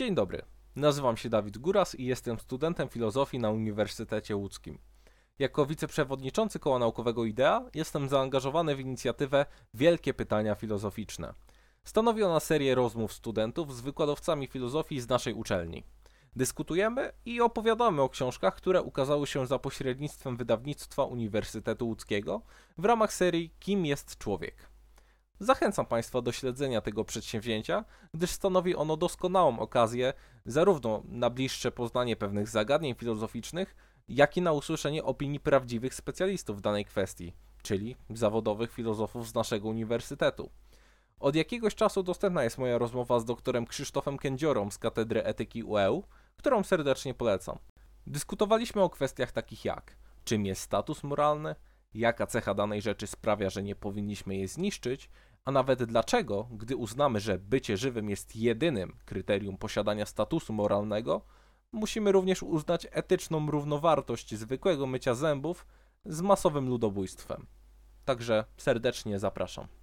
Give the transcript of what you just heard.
Dzień dobry. Nazywam się Dawid Góras i jestem studentem filozofii na Uniwersytecie Łódzkim. Jako wiceprzewodniczący Koła Naukowego IDEA jestem zaangażowany w inicjatywę Wielkie Pytania Filozoficzne. Stanowi ona serię rozmów studentów z wykładowcami filozofii z naszej uczelni. Dyskutujemy i opowiadamy o książkach, które ukazały się za pośrednictwem wydawnictwa Uniwersytetu Łódzkiego w ramach serii Kim jest człowiek? Zachęcam Państwa do śledzenia tego przedsięwzięcia, gdyż stanowi ono doskonałą okazję zarówno na bliższe poznanie pewnych zagadnień filozoficznych, jak i na usłyszenie opinii prawdziwych specjalistów w danej kwestii, czyli zawodowych filozofów z naszego uniwersytetu. Od jakiegoś czasu dostępna jest moja rozmowa z doktorem Krzysztofem Kędziorą z Katedry Etyki UEU, którą serdecznie polecam. Dyskutowaliśmy o kwestiach takich jak czym jest status moralny, jaka cecha danej rzeczy sprawia, że nie powinniśmy jej zniszczyć, a nawet dlaczego, gdy uznamy, że bycie żywym jest jedynym kryterium posiadania statusu moralnego, musimy również uznać etyczną równowartość zwykłego mycia zębów z masowym ludobójstwem. Także serdecznie zapraszam.